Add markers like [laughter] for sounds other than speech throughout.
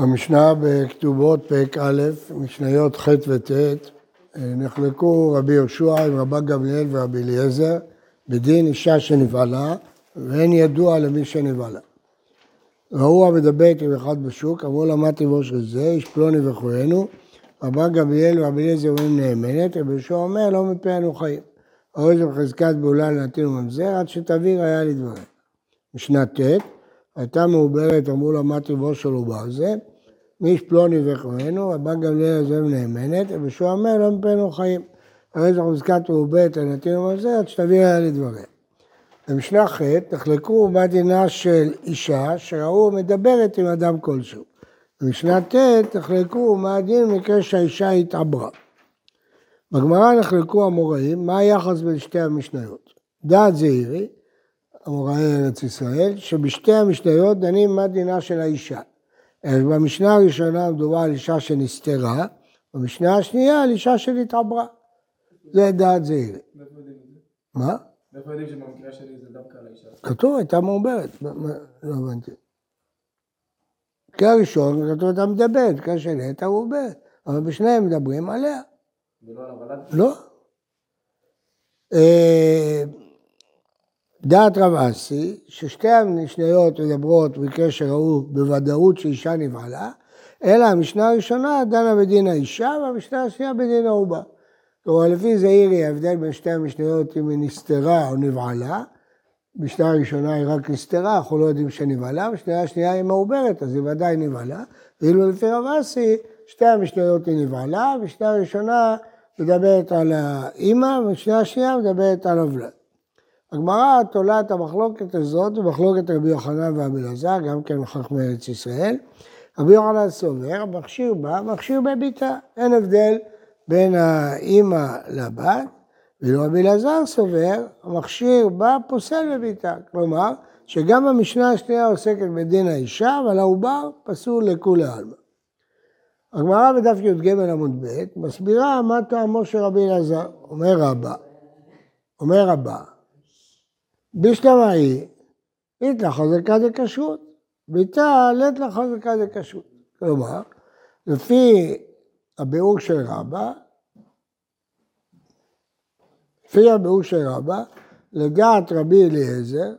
במשנה בכתובות פרק א', משניות ח' וט', נחלקו רבי יהושע עם רבן גמליאל ורבי אליעזר בדין אישה שנבהלה ואין ידוע למי שנבהלה. ראו המדברת עם אחד בשוק, אמרו לה מה טיבו של זה, איש פלוני וכהנו, רבן גמליאל ורבי אליעזר אומרים נאמנת, רבי יהושע אומר לא מפי אנו חיים. הרי זה בחזקת בעולה לנתין וממזר עד שתביא ראיה לדברים. משנה ט' הייתה מעוברת, אמרו לה מה טיבו של עובר זה, מאיש פלוני וכהנו, רבן גמליאל עזב נאמנת, אומר לא מפנו חיים. הרי זו חזקת מעוברת לנתין וממזר עד שתביא ראיה לדברים. במשנה ח' נחלקו מה דינה של אישה שראו מדברת עם אדם כלשהו. במשנה ט' נחלקו מה הדין במקרה שהאישה התעברה. בגמרא נחלקו המוראים, מה היחס בין שתי המשניות? דעת זעירי, אמוראי ארץ ישראל, שבשתי המשניות דנים מה דינה של האישה. במשנה הראשונה מדובר על אישה שנסתרה, במשנה השנייה על אישה שנתעברה. זה דעת זעירי. מה? מאיפה יודעים שבמקרה שלי זה דווקא על האישה? כתוב, הייתה מעוברת. לא הבנתי. מקרה ראשון כתוב הייתה מדברת, מקרה שני הייתה מעוברת. אבל בשניהם מדברים עליה. ולא על הוולד? לא. דעת רב אסי, ששתי המשניות מדברות במקרה שראו בוודאות שאישה נבהלה, אלא המשנה הראשונה דנה בדין האישה והמשנה השנייה בדין העובה. כלומר, לפי זעירי ההבדל בין שתי המשניות אם היא נסתרה או נבהלה, משנה הראשונה היא רק נסתרה, אנחנו לא יודעים שנבהלה, בשנייה השנייה היא מעוברת, אז היא ודאי נבהלה, ואילו לפי רב אסי, שתי המשניות היא נבהלה, בשנייה הראשונה מדברת על האימא, ובשנייה השנייה מדברת על הוולד. הגמרא תולה את המחלוקת הזאת במחלוקת רבי יוחנן ורבי אלעזר, גם כן מחכמי ארץ ישראל. רבי יוחנן סובר, מכשיר בה, מכשיר בביתה, אין הבדל בין האימא לבת, ואילו רבי אלעזר סובר, המכשיר בה פוסל בביתה. כלומר, שגם המשנה השנייה עוסקת בדין האישה, אבל העובר פסול לכולי עלמא. הגמרא בדף י"ג עמוד ב' מסבירה מה טעמו של רבי אלעזר. אומר רבא, אומר רבא, בשלמה היא, אית לה חזקה דקשרות, ביתה לית לה חזקה דקשרות. כלומר, לפי הביאור של רבא, לפי הביאור של רבא, לדעת רבי אליעזר,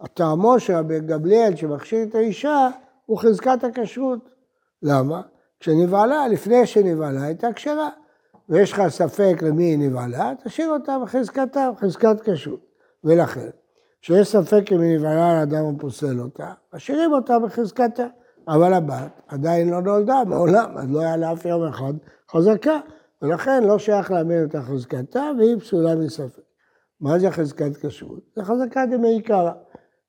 הטעמו של רבי גבליאל שמכשיר את האישה הוא חזקת הכשרות. למה? כשנבהלה, לפני שנבהלה הייתה כשרה. ויש לך ספק למי היא נבהלה, תשאיר אותה בחזקתה, בחזקת כשרות. ולכן, כשיש ספק אם היא נבהלה לאדם ופוסל אותה, משאירים אותה בחזקתה. אבל הבת עדיין לא נולדה מעולם, אז לא היה לה אף יום אחד חזקה, ולכן לא שייך להאמין את חזקתה, והיא פסולה מספק. מה זה חזקת כשרות? זה חזקה דמעיקרא.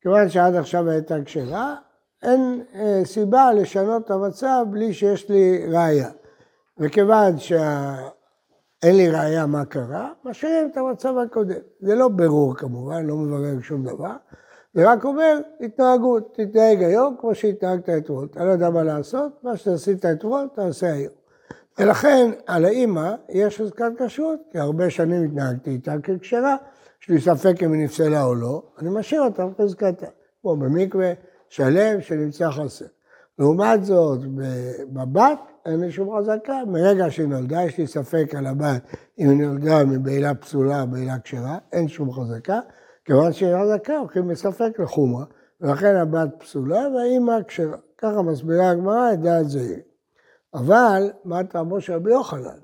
כיוון שעד עכשיו הייתה כשרה, אין אה, סיבה לשנות את המצב בלי שיש לי ראייה. וכיוון שאין לי ראייה מה קרה, משאירים את המצב הקודם. זה לא ברור כמובן, לא מברר שום דבר, זה רק אומר התנהגות, תתנהג היום כמו שהתנהגת אתמול. אתה לא יודע מה לעשות, מה שעשית אתמול תעשה היום. ולכן על האימא יש חזקת כשרות, כי הרבה שנים התנהגתי איתה ככשרה, יש לי ספק אם היא נפסלה או לא, אני משאיר אותה בחזקתה. כמו במקווה שלם שנמצא חסר. לעומת זאת, בבת אין לי שום חזקה, מרגע שהיא נולדה, יש לי ספק על הבת אם היא נולדה מבעילה פסולה או בעילה כשרה, אין שום חזקה. כיוון שהיא חזקה, הולכים בספק לחומרה, ולכן הבת פסולה והאימא כשרה. ככה מסבירה הגמרא את דעת זעיר. אבל מה טעמו של רבי יוחנן?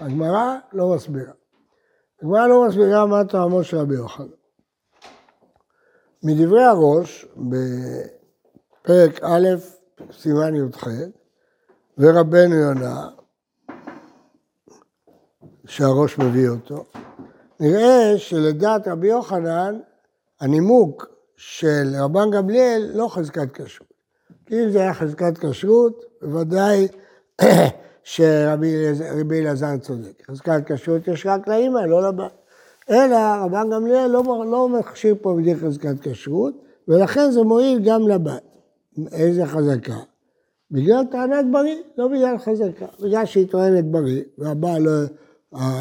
הגמרא לא מסבירה. הגמרא לא מסבירה מה טעמו של רבי יוחנן. מדברי הראש, בפרק א', סימן י"ח, ורבנו יונה, שהראש מביא אותו, נראה שלדעת רבי יוחנן, הנימוק של רבן גמליאל לא חזקת כשרות. כי אם זה היה חזקת כשרות, בוודאי [clears throat] שרבי אלעזר צודק. חזקת כשרות יש רק לאימא, לא לבת. אלא רבן גמליאל לא, לא מכשיר פה בדי חזקת כשרות, ולכן זה מועיל גם לבת. איזה חזקה? בגלל טענת בריא, לא בגלל חזקה. בגלל שהיא טוענת בריא, והבעל לא,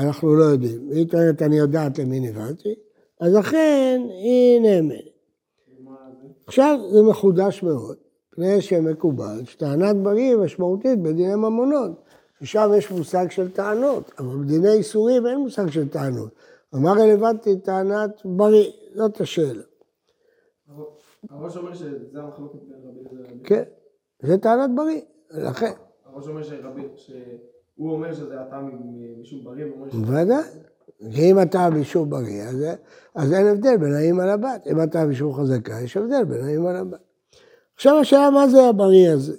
אנחנו לא יודעים, והיא טוענת אני יודעת למי נבהלתי, אז לכן היא נאמנת. עכשיו זה מחודש מאוד. מפני שמקובל שטענת בריא משמעותית בדיני ממונות. ששם יש מושג של טענות, אבל בדיני איסורים אין מושג של טענות. מה רלוונטי טענת בריא? זאת השאלה. הראש אומר שזה המחלוקת בין רבי אליעזר לרבי. כן, זה טענת בריא. לכן, הראש אומר שרבי, שהוא אומר שזה הטעם משום בריא, והוא אומר ש... בוודאי. אם אתה משום בריא, אז, אז אין הבדל בין האמא לבת. אם אתה משום חזקה, יש הבדל בין האמא לבת. עכשיו השאלה מה זה הבריא הזה.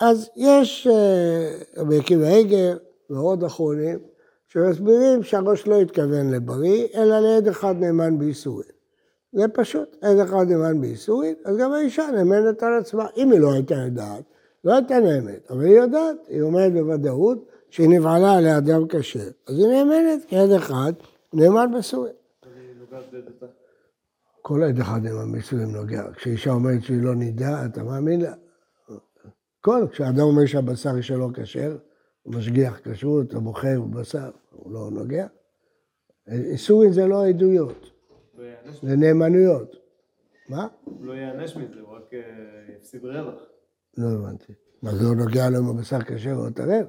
אז יש אה, רבי עקיבא עגר ועוד אחרונים שמסבירים שהראש לא התכוון לבריא, אלא לעד אחד נאמן בייסורים. זה פשוט, עד אחד נאמן בייסורים, אז גם האישה נאמנת על עצמה. אם היא לא הייתה יודעת, לא הייתה נאמנת, אבל היא יודעת, היא אומרת בוודאות שהיא נבעלה על האדם כשר. אז היא נאמנת כעד אחד נאמן בסורים. כל עד אחד נאמן בסורים נוגע. כשאישה אומרת שהיא לא נידה, אתה מאמין לה? כל, כשאדם אומר שהבשר שלו כשר, הוא משגיח כשרות, הוא מוכר בשר, הוא לא נוגע. איסורים זה לא עדויות, זה נאמנויות. מה? הוא לא ייענש מזה, הוא רק אה, יפסיד רווח. לא הבנתי. מה זה לא נוגע לו אם הבשר כשר או טרף?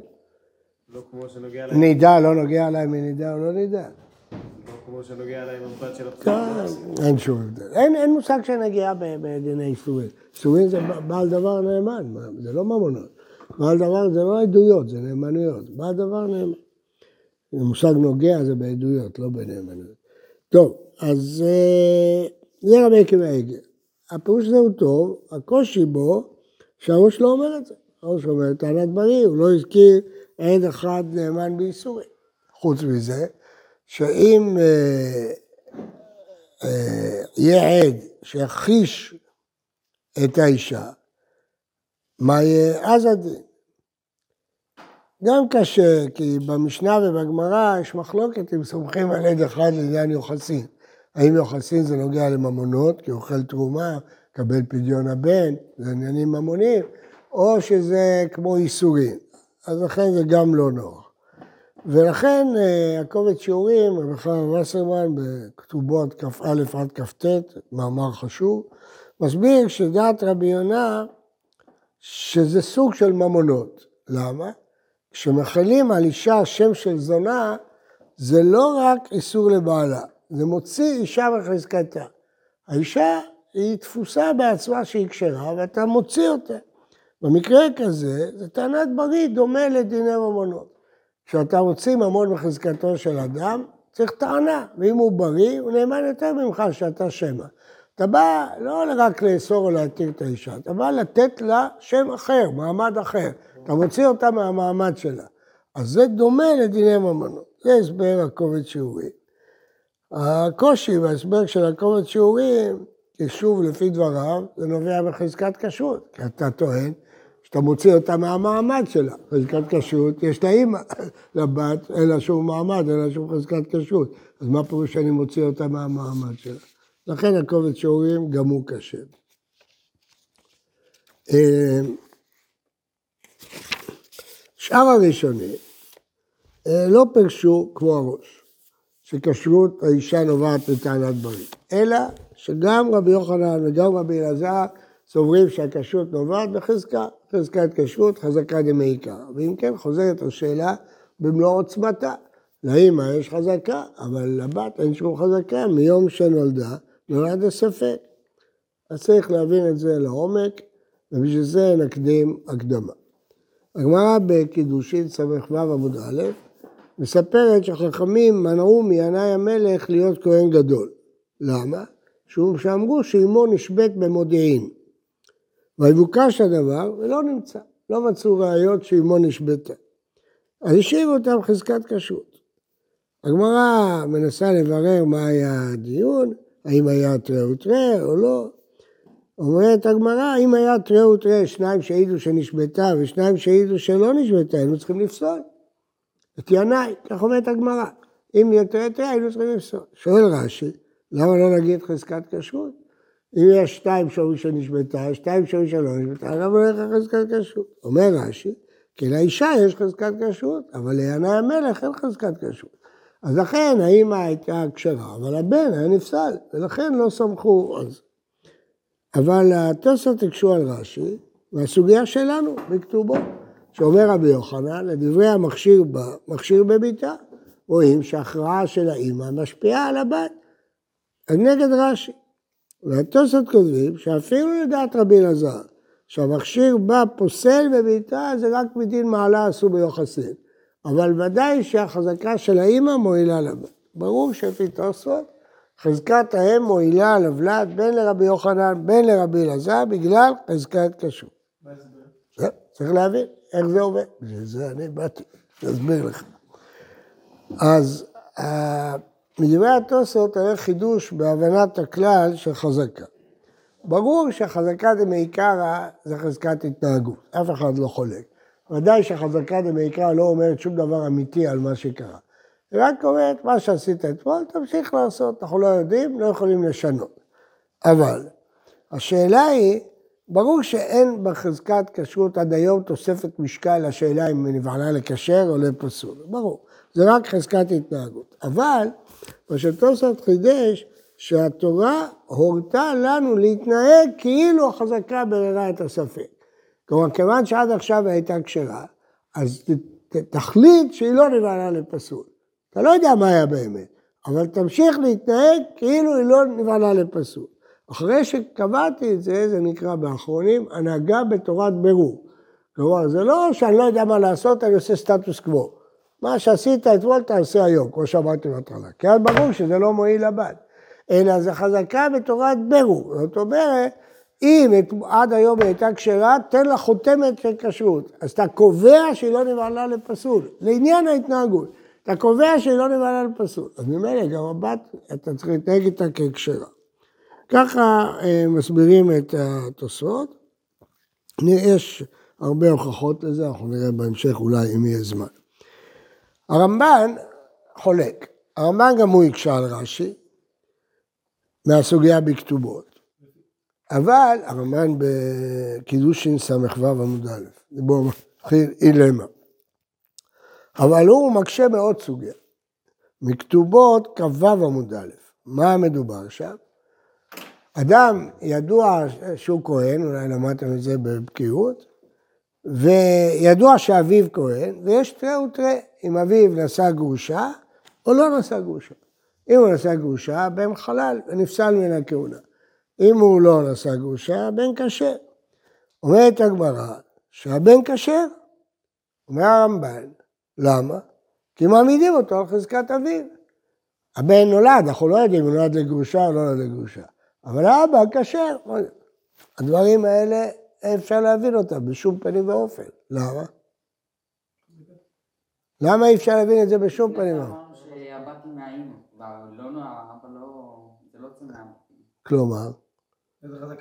לא כמו שנוגע להם, נידה, לא נוגע להם מנידה או לא נידה. לא כמו שנוגע להם הבת של כן, הפסוק. אין שום הבדל. אין, מושג של נגיעה בדיני איסורים. איסורים זה בעל דבר נאמן, זה לא ממונות. בעל דבר זה לא עדויות, זה נאמנויות. בעל דבר נאמן. מושג נוגע זה בעדויות, לא בנאמנויות. טוב, אז אה, זה רבי עקיבא עגל. הפירוש הזה הוא טוב, הקושי בו שהראש לא אומר את זה. הראש אומר טענת בריא, הוא לא הזכיר עד אחד נאמן בייסורים. חוץ מזה, שאם אה, אה, יהיה עד שיכחיש את האישה, מה יהיה אז הדין? גם קשה, כי במשנה ובגמרא יש מחלוקת אם סומכים על עד אחד לעניין יוחסין. האם יוחסין זה נוגע לממונות, כי אוכל תרומה, קבל פדיון הבן, זה עניינים ממונים, או שזה כמו איסורים. אז לכן זה גם לא נוח. ולכן אה, הקובץ שיעורים, רבי חיים וסרמן, בכתובות כ"א עד כ"ט, מאמר חשוב, מסביר שדעת רבי יונה, שזה סוג של ממונות. למה? כשמכלים על אישה שם של זונה, זה לא רק איסור לבעלה, זה מוציא אישה מחזקתה. האישה היא תפוסה בעצמה שהיא כשרה, ואתה מוציא אותה. במקרה כזה, זה טענת בריא דומה לדיני ממונות. כשאתה מוציא ממון מחזקתו של אדם, צריך טענה, ואם הוא בריא, הוא נאמן יותר ממך שאתה שמא. אתה בא לא רק לאסור או להתיר את האישה, אתה בא לתת לה שם אחר, מעמד אחר. אתה מוציא אותה מהמעמד שלה. אז זה דומה לדיני ממונות. זה הסבר הקובץ שיעורים. הקושי בהסבר של הקובץ שיעורים, כי שוב לפי דבריו, זה נובע מחזקת כשרות. כי אתה טוען שאתה מוציא אותה מהמעמד שלה. חזקת כשרות, יש לה אימא לבת, אין לה שום מעמד, אין לה שום חזקת כשרות. אז מה פירוש שאני מוציא אותה מהמעמד שלה? לכן הקובץ שיעורים גם הוא קשה. שאר הראשונים אה, לא פירשו כמו הראש, שכשרות האישה נובעת מטענת בריא, אלא שגם רבי יוחנן וגם רבי אלעזר סוברים שהכשרות נובעת בחזקה, חזקת כשרות, חזקה דמעיקר. ואם כן, חוזרת השאלה במלוא עוצמתה. לאמא יש חזקה, אבל לבת אין שום חזקה, מיום שנולדה נולד הספק. אז צריך להבין את זה לעומק, ובשביל זה נקדים הקדמה. הגמרא בקידושין ס"ו עמוד א', מספרת שחכמים מנעו מינאי המלך להיות כהן גדול. למה? שהוא שאמרו שאמו נשבית במודיעין. ויבוקש הדבר ולא נמצא, לא מצאו ראיות שאמו נשבתה. אז השאירו אותם חזקת כשרות. הגמרא מנסה לברר מה היה הדיון, האם היה תראה ותראה או לא. אומרת הגמרא, אם היה תראה ותראה, שניים שהעידו שנשבתה ושניים שהעידו שלא נשבתה, היינו צריכים לפסול. את ינאי, כך אומרת הגמרא. אם יהיה תראה ותראה, היינו צריכים לפסול. שואל רש"י, למה לא נגיד חזקת כשרות? אם יש שתיים שאומרים שנשבתה, שתיים שאומרים שלא נשבתה, למה לא יהיה חזקת כשרות? אומר רש"י, כי לאישה יש חזקת כשרות, אבל לינאי המלך אין חזקת כשרות. אז לכן האמא הייתה כשרה, אבל הבן היה נפסל, ולכן לא סמכו זה. אבל התוספות הקשו על רש"י, והסוגיה שלנו בכתובו, שאומר רבי יוחנן, לדברי המכשיר מכשיר בביתה, רואים שההכרעה של האימא משפיעה על הבת. אז נגד רש"י. והתוספות כותבים שאפילו לדעת רבי אלעזר, שהמכשיר בה פוסל בביתה, זה רק מדין מעלה עשו ביוחסין. אבל ודאי שהחזקה של האימא מועילה לבת. ברור שלפי תוספות, חזקת האם מועילה על הוולד בין לרבי יוחנן, בין לרבי אלעזר, בגלל חזקת כשרות. צריך להבין איך זה עובד. זה אני באתי להסביר לך. אז אה, מדברי התוספות היה חידוש בהבנת הכלל של חזקה. ברור שהחזקה דמעיקרא זה חזקת התנהגות, אף אחד לא חולק. ודאי שהחזקה דמעיקרא לא אומרת שום דבר אמיתי על מה שקרה. היא רק אומרת, מה שעשית אתמול, תמשיך לעשות, אנחנו לא יודעים, לא יכולים לשנות. אבל השאלה היא, ברור שאין בחזקת כשרות עד היום תוספת משקל לשאלה אם נבעלה לקשר או לפסול, ברור. זה רק חזקת התנהגות. אבל מה שתוספות חידש, שהתורה הורתה לנו להתנהג כאילו החזקה בררה את הספק. כלומר, כיוון שעד עכשיו הייתה כשרה, אז תחליט שהיא לא נבעלה לפסול. אתה לא יודע מה היה באמת, אבל תמשיך להתנהג כאילו היא לא נבעלה לפסול. אחרי שקבעתי את זה, זה נקרא באחרונים הנהגה בתורת בירור. כלומר, זה לא שאני לא יודע מה לעשות, אני עושה סטטוס קוו. מה שעשית אתמול תעשה היום, כמו שאמרתי בהתחלה. כי אז ברור שזה לא מועיל לבת. אלא זה חזקה בתורת בירור. זאת אומרת, אם עד היום היא הייתה כשרה, תן לה חותמת של כשרות. אז אתה קובע שהיא לא נבעלה לפסול, לעניין ההתנהגות. אתה קובע שהיא לא נבעלה לפסול. אז ממילא גם הבת, אתה צריך להתנהג איתה ככשרה. ככה אה, מסבירים את התוספות. יש הרבה הוכחות לזה, אנחנו נראה בהמשך אולי אם יהיה זמן. הרמב"ן חולק. הרמב"ן גם הוא הקשה על רש"י, מהסוגיה בכתובות. אבל הרמב"ן בקידושין ס"ו עמוד א', בואו מתחיל אילמה. אבל הוא מקשה מאוד סוגיה. מכתובות כ"ו עמוד א', מה מדובר שם? אדם ידוע שהוא כהן, אולי למדתם את זה בבקיאות, וידוע שאביו כהן, ויש תראה ותראה, אם אביו נשא גרושה או לא נשא גרושה. אם הוא נשא גרושה, הבן חלל ונפסל מן הכהונה. אם הוא לא נשא גרושה, הבן כשר. אומרת הגמרא שהבן כשר. אומר הרמב"ן, למה? כי מעמידים אותו על חזקת אביו. הבן נולד, אנחנו לא יודעים אם נולד לגרושה או לא נולד לגרושה. אבל האבא כשר. הדברים האלה, אפשר להבין אותם בשום פנים ואופן. למה? למה אי אפשר להבין את זה בשום פנים ואופן? לא, לא, זה לא. כלומר?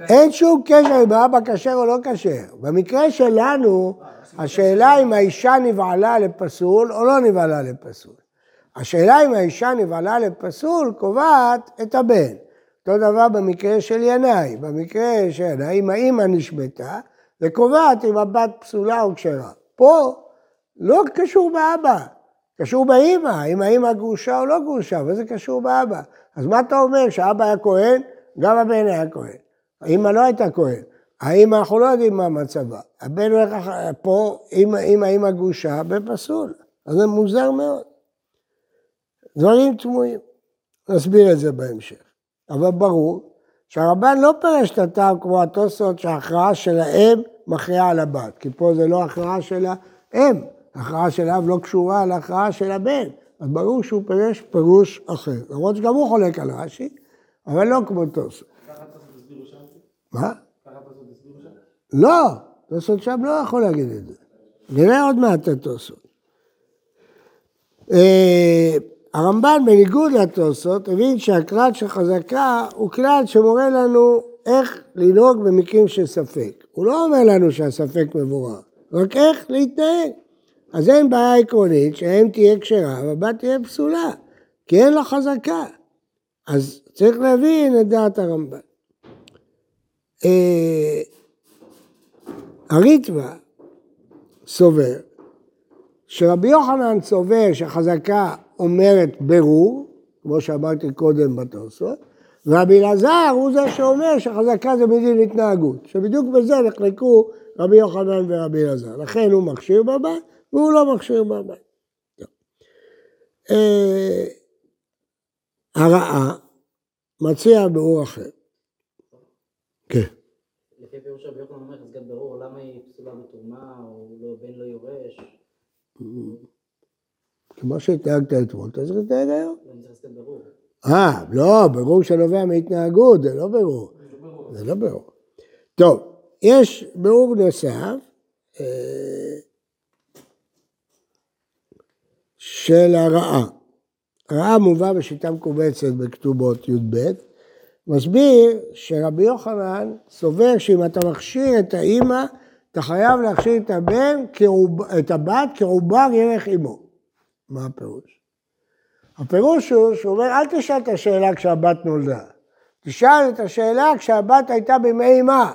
אין שום קשר אם האבא כשר או לא כשר. במקרה שלנו, השאלה אם האישה נבעלה לפסול או לא נבעלה לפסול. השאלה אם האישה נבעלה לפסול קובעת את הבן. אותו דבר במקרה של ינאי. במקרה של ינאי, אם האימא נשבתה, זה קובעת אם הבת פסולה או כשרה. פה לא קשור באבא, קשור באימא, אם האימא גרושה או לא גרושה, וזה קשור באבא. אז מה אתה אומר, שהאבא היה כהן, גם הבן היה כהן. האימא לא הייתה כהן. האימא, אנחנו לא יודעים מה מצבה. הבן הולך פה, אם האימא גרושה, הבן פסול. אז זה מוזר מאוד. דברים תמוהים. נסביר את זה בהמשך. אבל ברור שהרבן לא פירש את הטעם כמו התוספות שההכרעה של האם מכריעה על הבת, כי פה זה לא הכרעה של האם, ההכרעה של האב לא קשורה להכרעה של הבן, אז ברור שהוא פירש פירוש אחר, למרות שגם הוא חולק על רש"י, אבל לא כמו תוספות. מה? לא, תוספות שם לא יכול להגיד את זה. נראה עוד מעט את תוספות. אה, הרמב"ן בניגוד לתוספות הבין שהכלל של חזקה הוא כלל שמורה לנו איך לנהוג במקרים של ספק. הוא לא אומר לנו שהספק מבורר, רק איך להתנהג. אז אין בעיה עקרונית שהאם תהיה כשרה והבת תהיה פסולה, כי אין לה חזקה. אז צריך להבין את דעת הרמב"ן. אה, הריטב"א סובר שרבי יוחנן סובר שחזקה אומרת ברור, כמו שאמרתי קודם בתוספות, רבי אלעזר הוא זה שאומר שחזקה זה מדין התנהגות, שבדיוק בזה נחלקו רבי יוחנן ורבי אלעזר. לכן הוא מכשיר בבית והוא לא מכשיר בבית. אה, הרעה מציע ביאור אחר. כן. לפי פירוש רבי יוחנן אומר חזקת ברור, למה היא פסולה בתרומה, או לא, בן לא יורש? כמו שהתנהגת אתמול, אתה צריך להתנהג היום. ברור. אה, לא, ברור שנובע מהתנהגות, זה לא ברור. זה לא ברור. טוב, יש ברור נוסף אה, של הרעה. הרעה מובא בשיטה מקובצת בכתובות י"ב, מסביר שרבי יוחנן סובר שאם אתה מכשיר את האימא, אתה חייב להכשיר את הבן, את הבת, כעובר ירך אמו. מה הפירוש? הפירוש הוא שהוא אומר, אל תשאל את השאלה כשהבת נולדה. תשאל את השאלה כשהבת הייתה בימי גוף.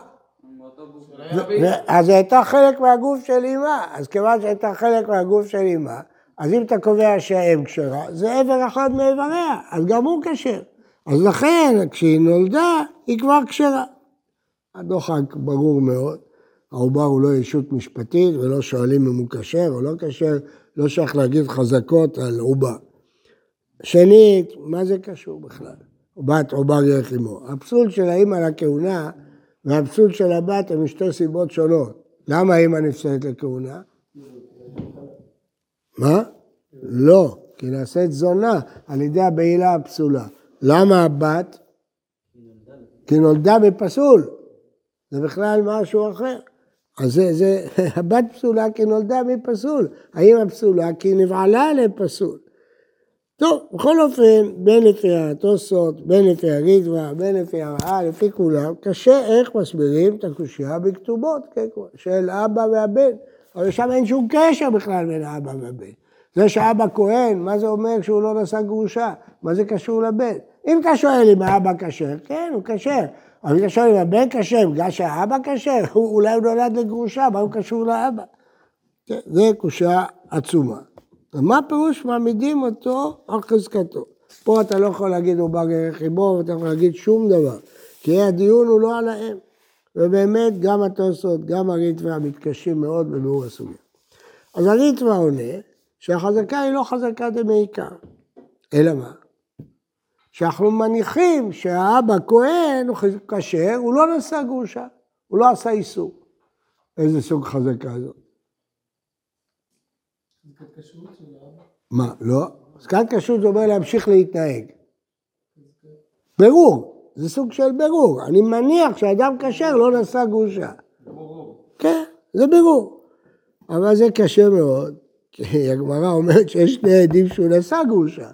אז היא הייתה חלק מהגוף של אמה. אז כיוון שהייתה חלק מהגוף של אמה, אז אם אתה קובע שהאם כשרה, זה איבר אחד מאיבריה, אז גם הוא כשר. אז לכן, כשהיא נולדה, היא כבר כשרה. הדוחק ברור מאוד, העובר הוא לא ישות משפטית ולא שואלים אם הוא כשר או לא כשר, לא שייך להגיד חזקות על עובר. שנית, מה זה קשור בכלל? בת עובר ירך אמו. הפסול של האימא לכהונה והפסול של הבת הם משתי סיבות שונות. למה האימא נפסלת לכהונה? מה? לא, כי נעשית זונה על ידי הבעילה הפסולה. למה הבת? כי נולדה בפסול. זה בכלל משהו אחר. אז זה, זה, [laughs] הבת פסולה כי נולדה מפסול. האמא פסולה כי נבעלה לפסול. טוב, בכל אופן, בין לפי התוספות, בין לפי הריטווה, בין לפי הרעה, לפי כולם, קשה איך מסבירים את הקושייה בכתובות, כן, של אבא והבן. אבל שם אין שום קשר בכלל בין האבא והבן. זה שאבא כהן, מה זה אומר שהוא לא נשא גרושה? מה זה קשור לבן? אם אתה שואל אם האבא כשר, כן, הוא כשר. אבל אם אתה שואל אם הבן כשר, בגלל שהאבא כשר, אולי הוא נולד לגרושה, מה הוא קשור לאבא? כן, זה קושייה עצומה. ומה פירוש מעמידים אותו על חזקתו? פה אתה לא יכול להגיד הוא בא גרך עמו, ואתה יכול להגיד שום דבר, כי הדיון הוא לא על האם. ובאמת גם התוספות, גם הריטווה מתקשים מאוד בביאור הסוגיה. אז הריטווה עונה שהחזקה היא לא חזקה דמעיקר, אלא מה? שאנחנו מניחים שהאבא כהן הוא כשר, הוא לא נשא גרושה, הוא לא עשה איסור. איזה סוג חזקה זאת? מה, לא? זקן כשרות זה אומר להמשיך להתנהג. ברור, זה סוג של ברור. אני מניח שאדם כשר לא נשא גרושה. כן, זה ברור. אבל זה קשה מאוד, כי הגמרא אומרת שיש שני עדים שהוא נשא גרושה.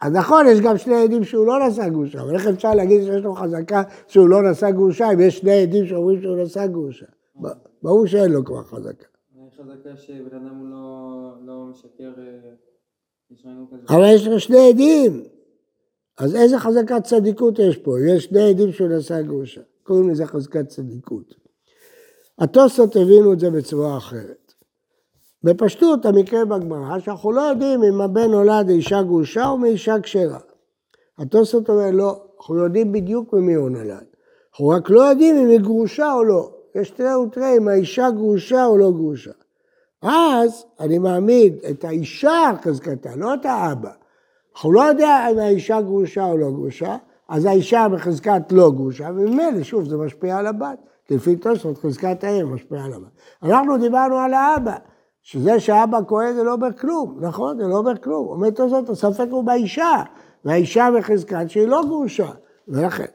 אז נכון, יש גם שני עדים שהוא לא נשא גרושה, אבל איך אפשר להגיד שיש לו חזקה שהוא לא נשא גרושה, אם יש שני עדים שאומרים שהוא נשא גרושה? ברור שאין לו כבר חזקה. חזקה שבן אדם לא, לא משקר, אה. אבל יש לו שני עדים. אז איזה חזקת צדיקות יש פה? יש שני עדים שהוא נשא גרושה. קוראים לזה חזקת צדיקות. התוספות הבינו את זה בצורה אחרת. בפשטות המקרה בגמרא שאנחנו לא יודעים אם הבן נולד לאישה גרושה או מאישה כשרה. התוספות אומר לא, אנחנו יודעים בדיוק ממי הוא נולד. אנחנו רק לא יודעים אם היא גרושה או לא. יש תראה ותראה אם האישה גרושה או לא גרושה. אז אני מעמיד את האישה חזקתה, לא את האבא. אנחנו לא יודע אם האישה גרושה או לא גרושה, אז האישה בחזקת לא גרושה, וממילא, שוב, זה משפיע על הבת. לפי תוספות חזקת האם משפיע על הבת. אנחנו דיברנו על האבא, שזה שהאבא כהן זה לא אומר כלום, נכון? זה לא אומר כלום. אומר תוספות, הספק הוא באישה, והאישה בחזקת שהיא לא גרושה. ולכן,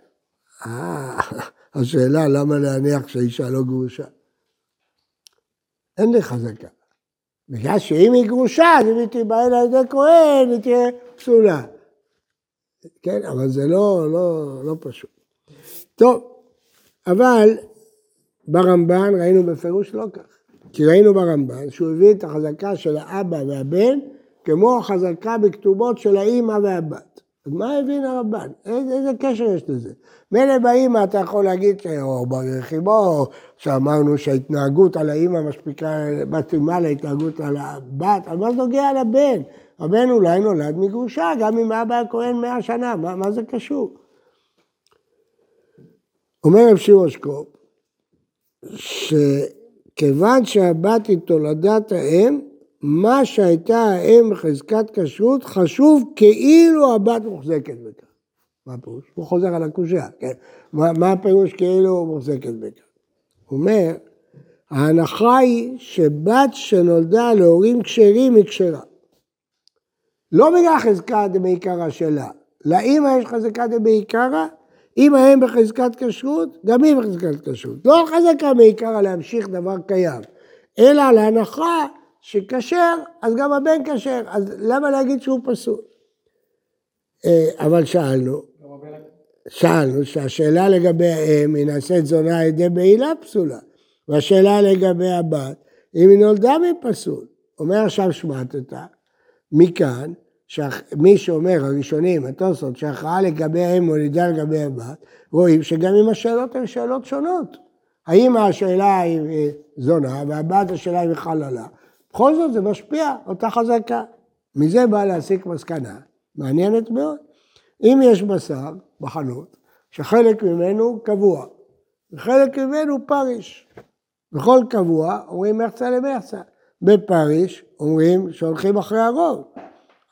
אה, [laughs] השאלה למה להניח שהאישה לא גרושה. אין לי חזקה. בגלל שאם היא גרושה, אז אם היא תיבהל על ידי כהן, היא תהיה פסולה. כן, אבל זה לא, לא, לא פשוט. טוב, אבל ברמב"ן ראינו בפירוש לא כך. כי ראינו ברמב"ן שהוא הביא את החזקה של האבא והבן כמו החזקה בכתובות של האימא והבת. אז מה הבין הרמב"ן? איזה, איזה קשר יש לזה? מילא באימא אתה יכול להגיד, או ברכיבו, שאמרנו שההתנהגות על האימא משפיקה, מתאימה להתנהגות על הבת, אבל מה זה נוגע לבן? הבן אולי נולד מגרושה, גם אם אבא הכהן מאה שנה, מה, מה זה קשור? אומר רב שמעון שקופ, שכיוון שהבת היא תולדת האם, מה שהייתה האם בחזקת כשרות חשוב כאילו הבת מוחזקת בכך. מה הפירוש? הוא חוזר על הקושייה, כן? מה, מה הפירוש כאילו מוחזקת בכך? הוא אומר, ההנחה היא שבת שנולדה להורים כשרים היא כשרה. לא בגלל חזקה דמעיקרא שלה, לאמא יש חזקה דמעיקרא, אם האם בחזקת כשרות, גם היא בחזקת כשרות. לא חזקה מעיקרא להמשיך דבר קיים, אלא על ההנחה שכשר, אז גם הבן כשר, אז למה להגיד שהוא פסול? אה, אבל שאלנו, שאלנו שהשאלה לגבי האם היא נעשית זונה על ידי בעילה פסולה, והשאלה לגבי הבת, אם היא נולדה מפסול. אומר עכשיו שמטת, מכאן, מי שאומר, הראשונים, התוספות, שהכרעה לגבי האם מולידה לגבי הבת, רואים שגם אם השאלות הן שאלות שונות. האם השאלה היא זונה והבת השאלה היא חללה, בכל זאת זה משפיע, אותה חזקה. מזה בא להסיק מסקנה, מעניינת מאוד. אם יש בשר בחנות, שחלק ממנו קבוע, וחלק ממנו פריש. בכל קבוע אומרים מחצה למחצה. בפריש אומרים שהולכים אחרי הרוב.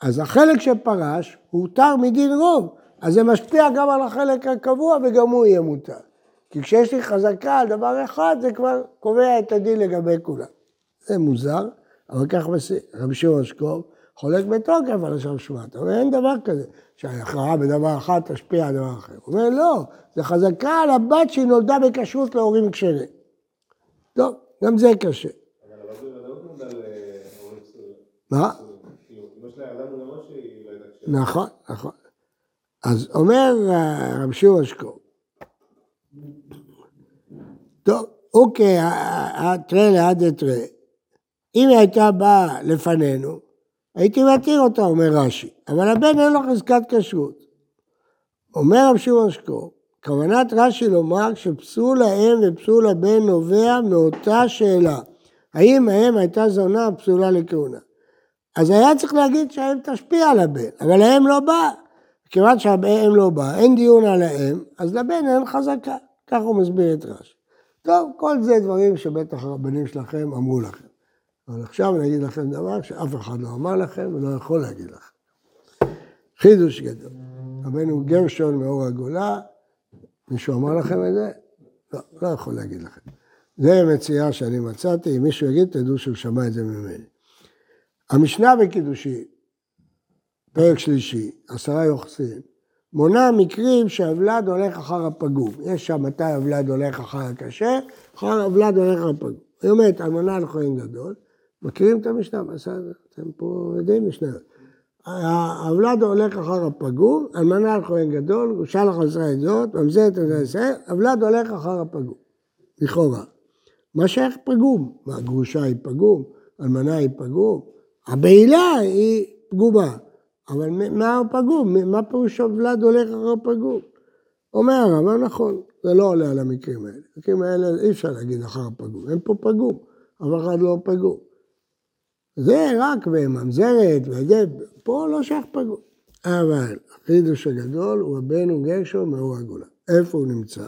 אז החלק שפרש הותר מדין רוב, אז זה משפיע גם על החלק הקבוע וגם הוא יהיה מותר. כי כשיש לי חזקה על דבר אחד, זה כבר קובע את הדין לגבי כולם. זה מוזר, אבל כך רבי שמעון שקוב חולק בתוקף על השם שמעת. אבל אין דבר כזה, שההכרעה בדבר אחד תשפיע על דבר אחר. הוא אומר, לא, זה חזקה על הבת שהיא נולדה בכשרות להורים כשרים. טוב, גם זה קשה. מה? נכון, נכון. אז אומר רב שמעון שקוב, טוב, אוקיי, תראה ליד תראה. אם היא הייתה באה לפנינו, הייתי מתיר אותה, אומר רש"י, אבל הבן אין לו חזקת כשרות. אומר רב שמעון שקור, כוונת רש"י לומר שפסול האם ופסול הבן נובע מאותה שאלה. האם האם הייתה זונה פסולה לכהונה? אז היה צריך להגיד שהאם תשפיע על הבן, אבל האם לא באה. כיוון שהאם לא באה, אין דיון על האם, אז לבן אין חזקה. כך הוא מסביר את רש"י. טוב, כל זה דברים שבטח הרבנים שלכם אמרו לכם. אבל עכשיו אני אגיד לכם דבר שאף אחד לא אמר לכם ולא יכול להגיד לכם. חידוש גדול. רבנו גרשון מאור הגולה, מישהו אמר לכם את זה? לא, לא יכול להגיד לכם. זה מציאה שאני מצאתי, אם מישהו יגיד, תדעו שהוא שמע את זה ממני. המשנה בקידושי, פרק שלישי, עשרה יוחסין, מונה מקרים שהוולד הולך אחר הפגום. יש שם מתי הוולד הולך אחר הכשר, אחר הוולד הולך אחר הפגום. היא אומרת, אלמנה על גדול, מכירים את המשנה, בסדר, אתם פה יודעים משנה. הוולד הולך אחר הפגום, אלמנה על כהן גדול, גושה לחסרה את זאת, ממזרת את זה, הוולד הולך אחר הפגום, לכאורה. מה שייך פגום? מה, גרושה היא פגום? אלמנה היא פגום? הבעילה היא פגומה, אבל מה הפגום? מה פירוש הוולד הולך אחר הפגום? אומר הרב, נכון, זה לא עולה על המקרים האלה. המקרים האלה אי אפשר להגיד אחר הפגום, אין פה פגום, אף אחד לא פגום. זה רק בממזרת, וזה, פה לא שייך פגום. אבל החידוש הגדול הוא הבן וגשו מאור הגולה. איפה הוא נמצא?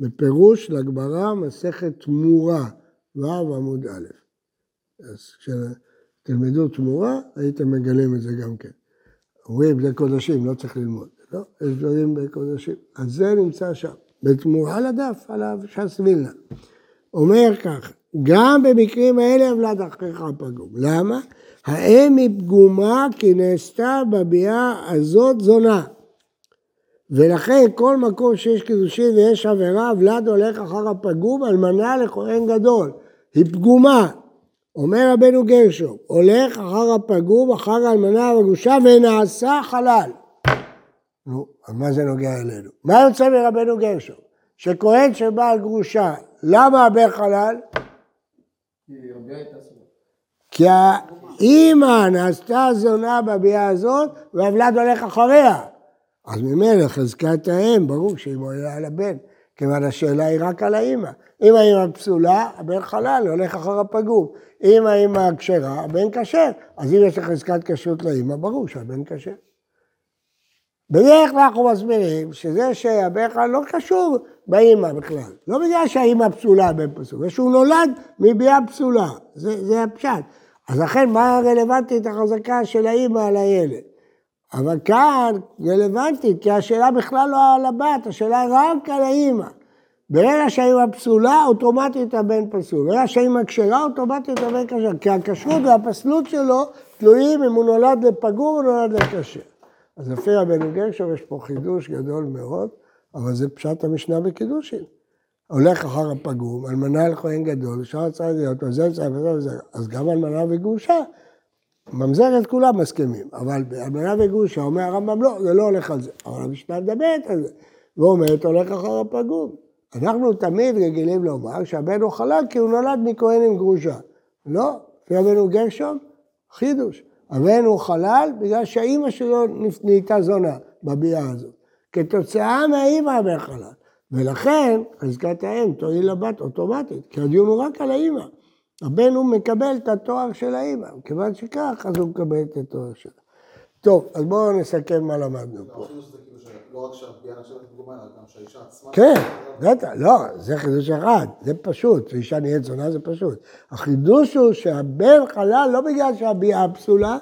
בפירוש לגמרא מסכת תמורה, ו' עמוד א'. אז כשתלמדו תמורה, הייתם מגלים את זה גם כן. אומרים, זה קודשים, לא צריך ללמוד. לא, יש דברים בקודשים. אז זה נמצא שם, בתמורה על הדף, על הש"ס וילנה. אומר כך, גם במקרים האלה הוולד אחיך פגום. למה? האם היא פגומה כי נעשתה בביאה הזאת זונה. ולכן כל מקום שיש קידושין ויש עבירה, ולד הולך אחר הפגום, אלמנה לכהן גדול. היא פגומה. אומר רבנו גרשום, הולך אחר הפגום, אחר האלמנה והגרושה, ונעשה חלל. נו, אז מה זה נוגע אלינו? מה יוצא מרבנו גרשום? שכהן שבא על גרושה, למה הבן חלל? כי האימא נעשתה זונה בביאה הזאת, והוולד הולך אחריה. אז ממילא חזקת האם, ברור שהיא מועילה על הבן, כיוון השאלה היא רק על האימא. אם האימא פסולה, הבן חלל, הולך אחר הפגום. אם האימא כשרה, הבן כשר. אז אם יש לך חזקת כשרות לאימא, ברור שהבן כשר. בדרך כלל אנחנו מסבירים שזה שהבן חלל לא קשור באימא בכלל. לא בגלל שהאימא פסולה בן פסול, זה שהוא נולד מביאה פסולה, זה, זה הפשט. אז לכן מה רלוונטית החזקה של האימא על הילד? אבל כאן רלוונטית, כי השאלה בכלל לא על הבת, השאלה רק על האימא. ברגע שהאימא פסולה, אוטומטית הבן פסול. ברגע שהאימא כשרה, אוטומטית הבן כשר. כי הכשרות והפסלות שלו תלויים אם הוא נולד לפגור או נולד לכשר. אז לפי רבנו גרשום יש פה חידוש גדול מאוד, אבל זה פשט המשנה בקידושין. הולך אחר הפגום, אלמנה לכהן גדול, שאר צריך להיות, וזה וזה וזה, אז גם אלמנה וגרושה, ממזרת כולם מסכימים, אבל אלמנה וגרושה, אומר הרמב"ם לא, זה לא הולך על זה, אבל המשנה מדברת על זה, ואומרת הולך אחר הפגום. אנחנו תמיד רגילים לומר שהבן הוא חלל כי הוא נולד מכהן עם גרושה. לא, לפי רבנו גרשום, חידוש. הבן הוא חלל בגלל שהאימא שלו נהייתה זונה בביאה הזאת. כתוצאה מהאימא הבן חלל. ולכן חזקת האם תועיל לבת אוטומטית, כי הדיון הוא רק על האימא. הבן הוא מקבל את התואר של האימא, כיוון שכך אז הוא מקבל את התואר שלה. טוב, אז בואו נסכם מה למדנו פה. לא רק שהפגיעה נחשבת אלא גם שהאישה עצמה... כן, בטח, לא, זה חידוש אחד, זה פשוט, שאישה נהיית זונה זה פשוט. החידוש הוא שהבן חלל לא בגלל שהביאה פסולה,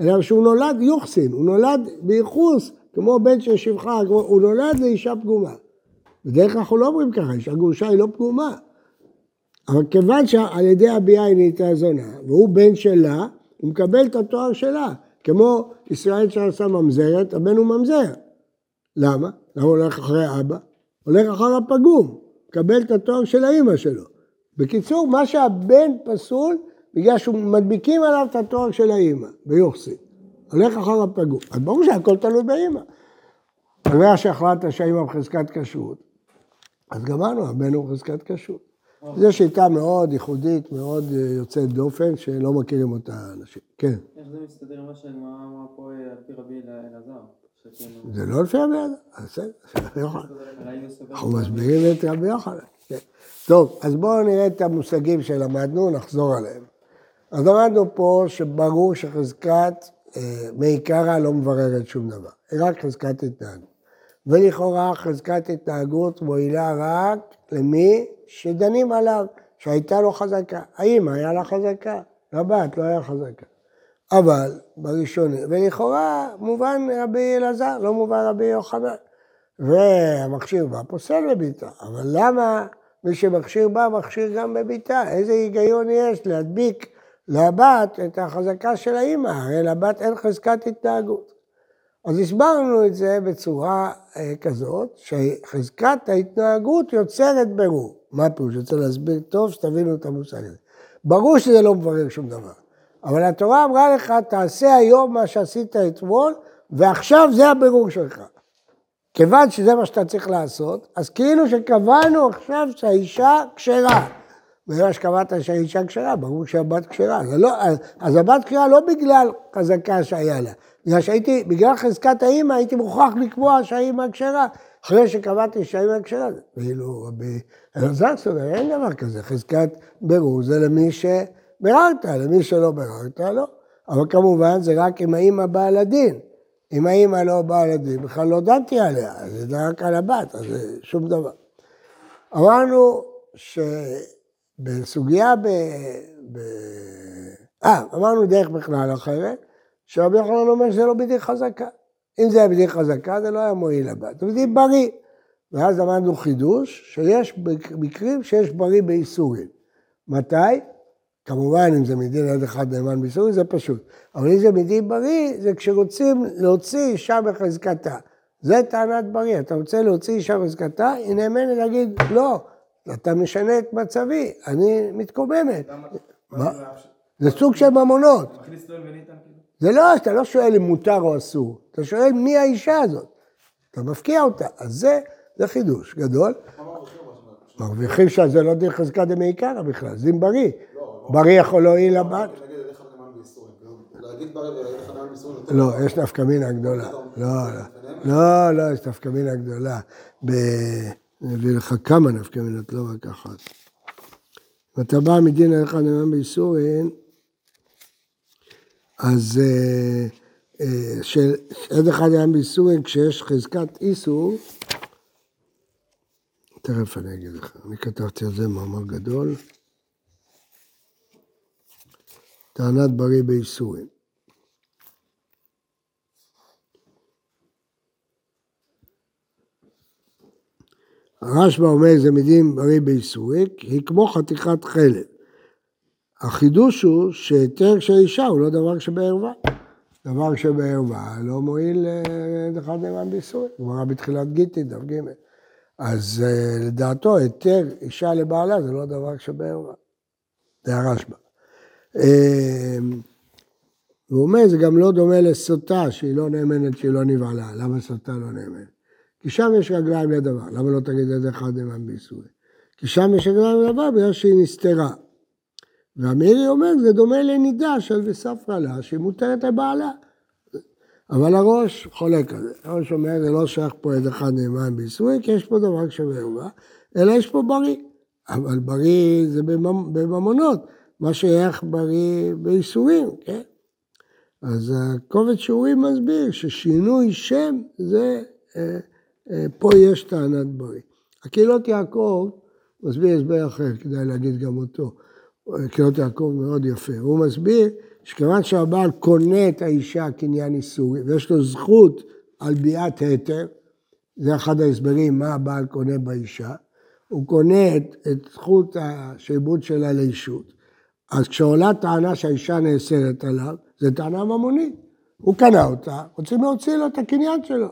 אלא שהוא נולד יוחסין, הוא נולד בייחוס, כמו בן של שבחה, הוא נולד לאישה פגומה. בדרך כלל אנחנו לא אומרים ככה, אישה גרושה היא לא פגומה. אבל כיוון שעל ידי הביאה היא נהייתה זונה, והוא בן שלה, הוא מקבל את התואר שלה. כמו ישראל שעשה ממזרת, הבן הוא ממזר. למה? למה הוא הולך אחרי אבא? הולך אחר הפגום, מקבל את התואר של האימא שלו. בקיצור, מה שהבן פסול, בגלל שמדביקים עליו את התואר של האימא, ביוחסין. הולך אחר הפגום. אז ברור שהכל תלוי באימא. בגלל שהחלטת שהאימא בחזקת כשרות, אז גמרנו, הבן הוא בחזקת כשרות. זו שיטה מאוד ייחודית, מאוד אה, יוצאת דופן, שלא מכירים אותה אנשים. כן. איך זה מסתדר עם מה שהגמרא אמרה פה על פי רבי אלעזר? זה לא לפי רבי יוחנן, אז בסדר, רבי יוחנן. הוא סובר- אנחנו מסבירים את רבי יוחנן. כן. טוב, אז בואו נראה את המושגים שלמדנו, נחזור עליהם. אז למדנו פה שברור שחזקת אה, מעיקרא לא מבררת שום דבר, רק חזקת התנהגות. ולכאורה חזקת התנהגות מועילה רק למי שדנים עליו, שהייתה לו חזקה. האמא היה לה חזקה, לבת לא היה חזקה. אבל בראשוני, ולכאורה מובן רבי אלעזר, לא מובן רבי יוחנן. והמכשיר בא פוסל בביתה, אבל למה מי שמכשיר בא, מכשיר גם בביתה? איזה היגיון יש להדביק לבת את החזקה של האימא? הרי לבת אין חזקת התנהגות. אז הסברנו את זה בצורה אה, כזאת, שחזקת ההתנהגות יוצרת ברור. מה הפירוש? אני רוצה להסביר טוב, שתבינו את המושג הזה. ברור שזה לא מברר שום דבר, אבל התורה אמרה לך, תעשה היום מה שעשית אתמול, ועכשיו זה הבירור שלך. כיוון שזה מה שאתה צריך לעשות, אז כאילו שקבענו עכשיו שהאישה כשרה. בגלל שקבעת שהאישה כשרה, ברור שהבת כשרה. לא, אז הבת כשרה לא בגלל חזקה שהיה לה, בגלל שהייתי, בגלל חזקת האימא הייתי מוכרח לקבוע שהאימא כשרה, אחרי שקבעתי שהאימא כשרה. ואילו רבי אלעזר סובר, אין דבר כזה, חזקת בירור זה למי שביררת, למי שלא ביררת, לא. אבל כמובן זה רק אם האימא באה לדין. אם האימא לא באה לדין, בכלל לא דנתי עליה, זה רק על הבת, אז זה שום דבר. אמרנו שבסוגיה ב... ב... אה, אמרנו דרך בכלל אחרת, שרבי יוחנן אומר שזה לא בדין חזקה. אם זה היה בדין חזקה, זה לא היה מועיל לבת, זה בדין בריא. ואז למדנו חידוש, שיש מקרים שיש בריא באיסורים. מתי? כמובן, אם זה מדין עד אחד נאמן באיסורים, זה פשוט. אבל אם זה מדין בריא, זה כשרוצים להוציא אישה בחזקתה. זה טענת בריא. אתה רוצה להוציא אישה בחזקתה, היא נאמנת להגיד, לא, אתה משנה את מצבי, אני מתקוממת. זה סוג של ממונות. מכניס. זה לא, אתה לא שואל אם מותר או אסור, אתה שואל מי האישה הזאת. אתה מפקיע אותה. אז זה, זה חידוש גדול. מרוויחים שזה לא דין חזקה דמעיקרא בכלל, זה דין בריא. בריא יכול להועיל לבת? ואליך נאמן בייסורים יותר לא, יש נפקא מינה גדולה. לא, לא, לא, לא, יש נפקא מינה גדולה. אני אביא לך כמה נפקא מינות, לא רק אחת. אם אתה בא מדין עליך נאמן בייסורים, אז אה, אה, של עד אחד היה באיסורים כשיש חזקת איסור, תכף אני אגיד לך, אני כתבתי על זה מאמר גדול. טענת בריא באיסורים. הרשב"א אומר זה מילים בריא באיסורי, היא כמו חתיכת חלב. החידוש הוא שהיתר של אישה הוא לא דבר שבערווה. דבר שבערווה לא מועיל לאחד נאמן באיסורי. גמרא בתחילת גיטין, דף ג'. אז אה, לדעתו היתר אישה לבעלה זה לא דבר שבערווה. זה הרשב"א. אה, והוא אומר, זה גם לא דומה לסוטה, שהיא לא נאמנת, שהיא לא נבעלה. למה סוטה לא נאמנת? כי שם יש רגליים לדבר. למה לא תגיד את זה אחד נאמן באיסורי? כי שם יש רגליים לדבר בגלל שהיא נסתרה. והמירי אומר, זה דומה לנידה של וספרא לה, שהיא מותרת לבעלה. אבל הראש חולק על זה. הראש אומר, זה לא שייך פה עד אחד נאמן באיסורי, כי יש פה דבר שבערווה, אלא יש פה בריא. אבל בריא זה בממונות, מה שייך בריא באיסורים, כן? אז הקובץ שיעורים מסביר ששינוי שם זה, אה, אה, פה יש טענת בריא. הקהילות יעקב מסביר הסבר אחר, כדאי להגיד גם אותו. קהילות יעקב מאוד יפה. הוא מסביר שכיוון שהבעל קונה את האישה קניין איסורי, ויש לו זכות על ביאת היתר, זה אחד ההסברים מה הבעל קונה באישה, הוא קונה את, את זכות השעבוד שלה לאישות. אז כשעולה טענה שהאישה נאסרת עליו, זו טענה ממונית. הוא קנה אותה, רוצים להוציא לו את הקניין שלו.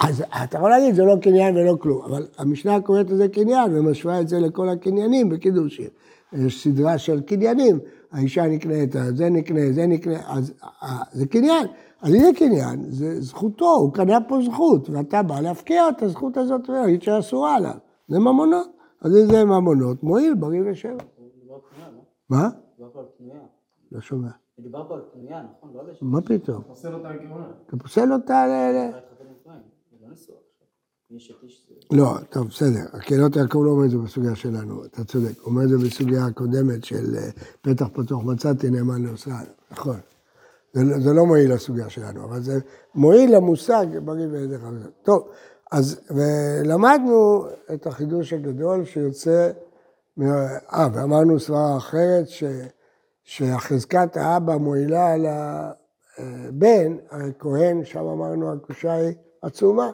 אז אתה יכול להגיד, זה לא קניין ולא כלום, אבל המשנה קוראת לזה קניין ומשווה את זה לכל הקניינים בקידושים. יש סדרה של קניינים, האישה נקנית, זה נקנה, זה נקנה, אז אה, זה קניין. אז הנה קניין, זה זכותו, הוא קנה פה זכות, ואתה בא להפקיע את הזכות הזאת ולהגיד שאסורה עליו. זה ממונות. אז אם זה ממונות, מועיל בריא ושבע. מה? לא שומע. מדובר פה על קנויה, נכון? לא מה פתאום? פוסל אותה מכהונה. אתה פוסל אותה ל... לא טוב, בסדר. הקהילות יעקב לא אומר את זה בסוגיה שלנו, אתה צודק. הוא אומר את זה בסוגיה הקודמת של אה, פתח פתוח מצאתי נאמן לעושה, נכון. זה, לא- זה לא מועיל לסוגיה שלנו, אבל זה מועיל למושג בריא ועדר חזק. טוב, אז ולמדנו את החידוש הגדול שיוצא, אה, ואמרנו סברה אחרת, ש, שחזקת האבא מועילה לבן, הרי כהן, שם אמרנו הקושה היא עצומה.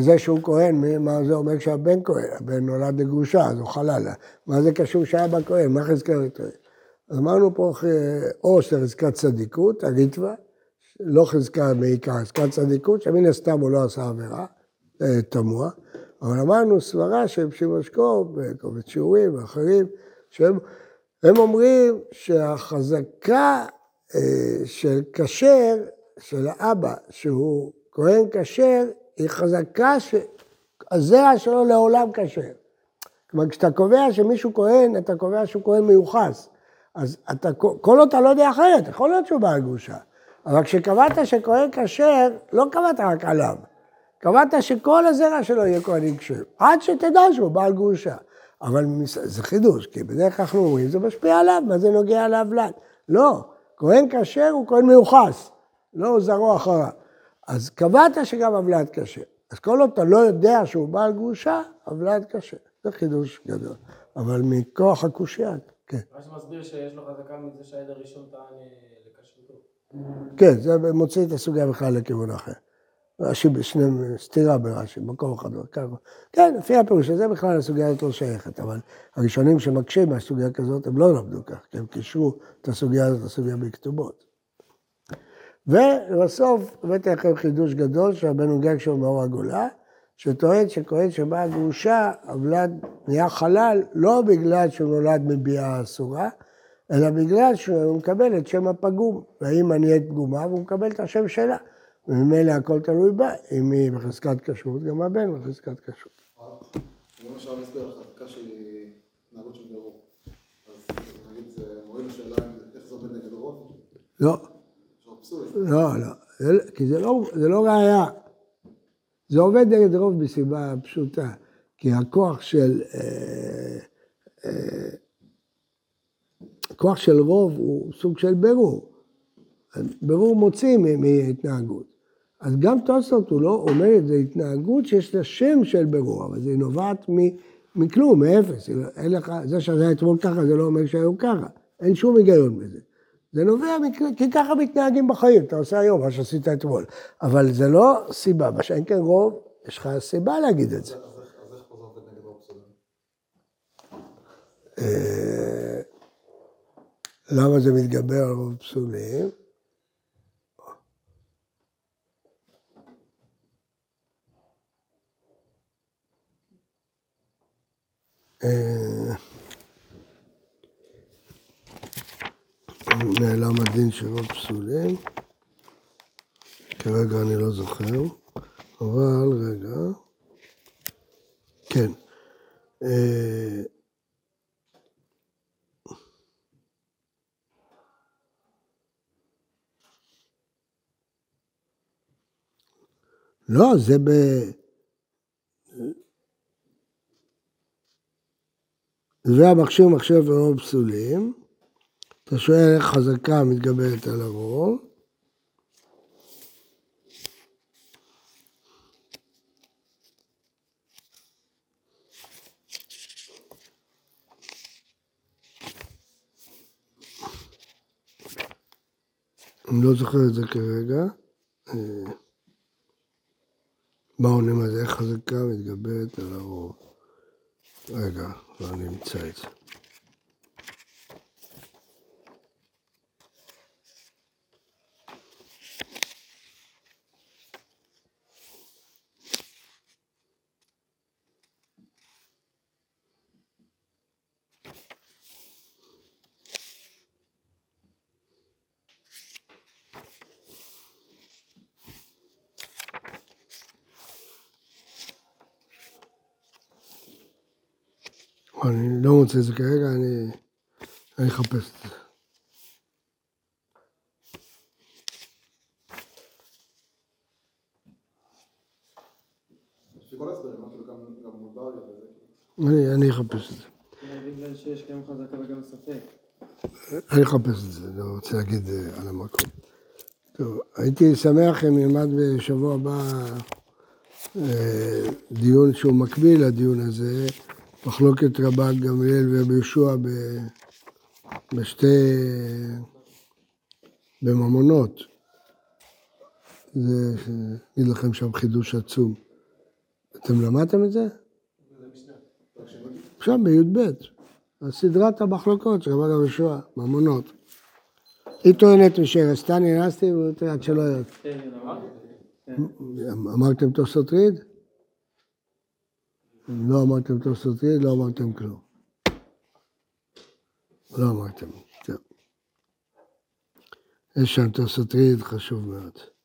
זה שהוא כהן, מה זה אומר שהבן כהן? הבן נולד לגרושה, אז הוא חלל. מה זה קשור שאבא כהן? מה חזקת כהן? אז אמרנו פה אה, או שחזקת צדיקות, הריטווה, לא חזקה בעיקר, חזקת צדיקות, שמן הסתם הוא לא עשה עבירה, זה תמוה. אבל אמרנו סברה של שקוב, וקובץ שיעורים ואחרים, שהם הם אומרים שהחזקה אה, של כשר, של האבא, שהוא כהן כשר, היא חזקה שהזרע שלו לעולם כשר. כלומר, כשאתה קובע שמישהו כהן, אתה קובע שהוא כהן מיוחס. אז אתה, כל עוד אתה לא יודע אחרת, יכול להיות שהוא בעל גרושה. אבל כשקבעת שכהן כשר, לא קבעת רק עליו. קבעת שכל הזרע שלו יהיה כהנים כשרים, עד שתדע שהוא בעל גרושה. אבל זה חידוש, כי בדרך כלל אנחנו אומרים, זה משפיע עליו, מה זה נוגע להבלן? לא, כהן כשר הוא כהן מיוחס, לא זרוע אחריו. אז קבעת שגם הבלד כשר. אז כל עוד אתה לא יודע שהוא בעל גרושה, הבלד כשר. זה חידוש גדול. אבל מכוח הקושייה, כן. מה שמסביר שיש לו חזקה מזה שהעד הראשון טען אה, לכשרותו. כן, זה מוציא את הסוגיה בכלל לכיוון אחר. רש"י בשני, סתירה ברש"י, במקום אחד. כן, לפי הפירוש הזה בכלל הסוגיה הזאת לא שייכת, אבל הראשונים שמקשים מהסוגיה כזאת, הם לא למדו כך, כי הם קישרו את הסוגיה הזאת לסוגיה בכתובות. ולבסוף הבאתי לכם חידוש גדול שהבן גג שלו מאור הגולה, שטוען שכהן שבא גרושה, הוולד נהיה חלל לא בגלל שהוא נולד מביאה אסורה, אלא בגלל שהוא מקבל את שם הפגום. והאמא נהיית פגומה והוא מקבל את השם שלה. וממילא הכל תלוי בה, אם היא בחזקת כשרות, גם הבן בחזקת כשרות. מסביר לך, חזקה של התנהגות של בירור. אז נגיד זה מועיל לשאלה אם- איך זה עובד נגד רוב, לא. לא, לא, זה- כי זה לא, זה לא ראייה. זה עובד נגד רוב מסיבה פשוטה, כי הכוח של, אה, אה, הכוח של רוב הוא סוג של בירור. ברור מוציא מהתנהגות. אז גם תוספות הוא לא אומר את זה התנהגות שיש לה שם של ברור, אבל זה נובעת מ- מכלום, מאפס. אין לך, זה שזה היה אתמול ככה, זה לא אומר שהיום ככה. אין שום היגיון בזה. זה נובע, כי ככה מתנהגים בחיים, אתה עושה היום מה שעשית אתמול. אבל זה לא סיבה, מה שאין כן רוב, יש לך סיבה להגיד את זה. אה, למה זה מתגבר על רוב פסולים? אה, נעלם הדין של רוב פסולים. כרגע אני לא זוכר, אבל רגע. כן. אה, לא, זה ב... זה המכשיר מחשב ורוב פסולים. אתה שואל איך חזקה מתגברת על הרוב. אני לא זוכר את זה כרגע. אה, מה עונים על זה? איך חזקה מתגברת על הרוב? רגע, לא נמצא את זה. אני לא מוצא את זה כרגע, אני, אני אחפש את זה. כאילו. אני, אני אחפש את זה. אני אחפש את זה, לא רוצה להגיד אה, על המקום. טוב, הייתי שמח אם נלמד בשבוע הבא אה, דיון שהוא מקביל לדיון הזה, מחלוקת רבן גמליאל ורבי יהושע ב- בשתי... בממונות. זה, אגיד לכם שם חידוש עצום. אתם למדתם את זה? עכשיו בי"ב. סדרת המחלוקות של רבן יהושע, ממונות. היא טוענת נאנסתי, והוא טוען עד שלא יהיה. כן. אמרתם תוספות ריד? לא אמרתם תוספות ריד, לא אמרתם כלום. לא אמרתם, טוב. יש שם תוספות ריד חשוב מאוד.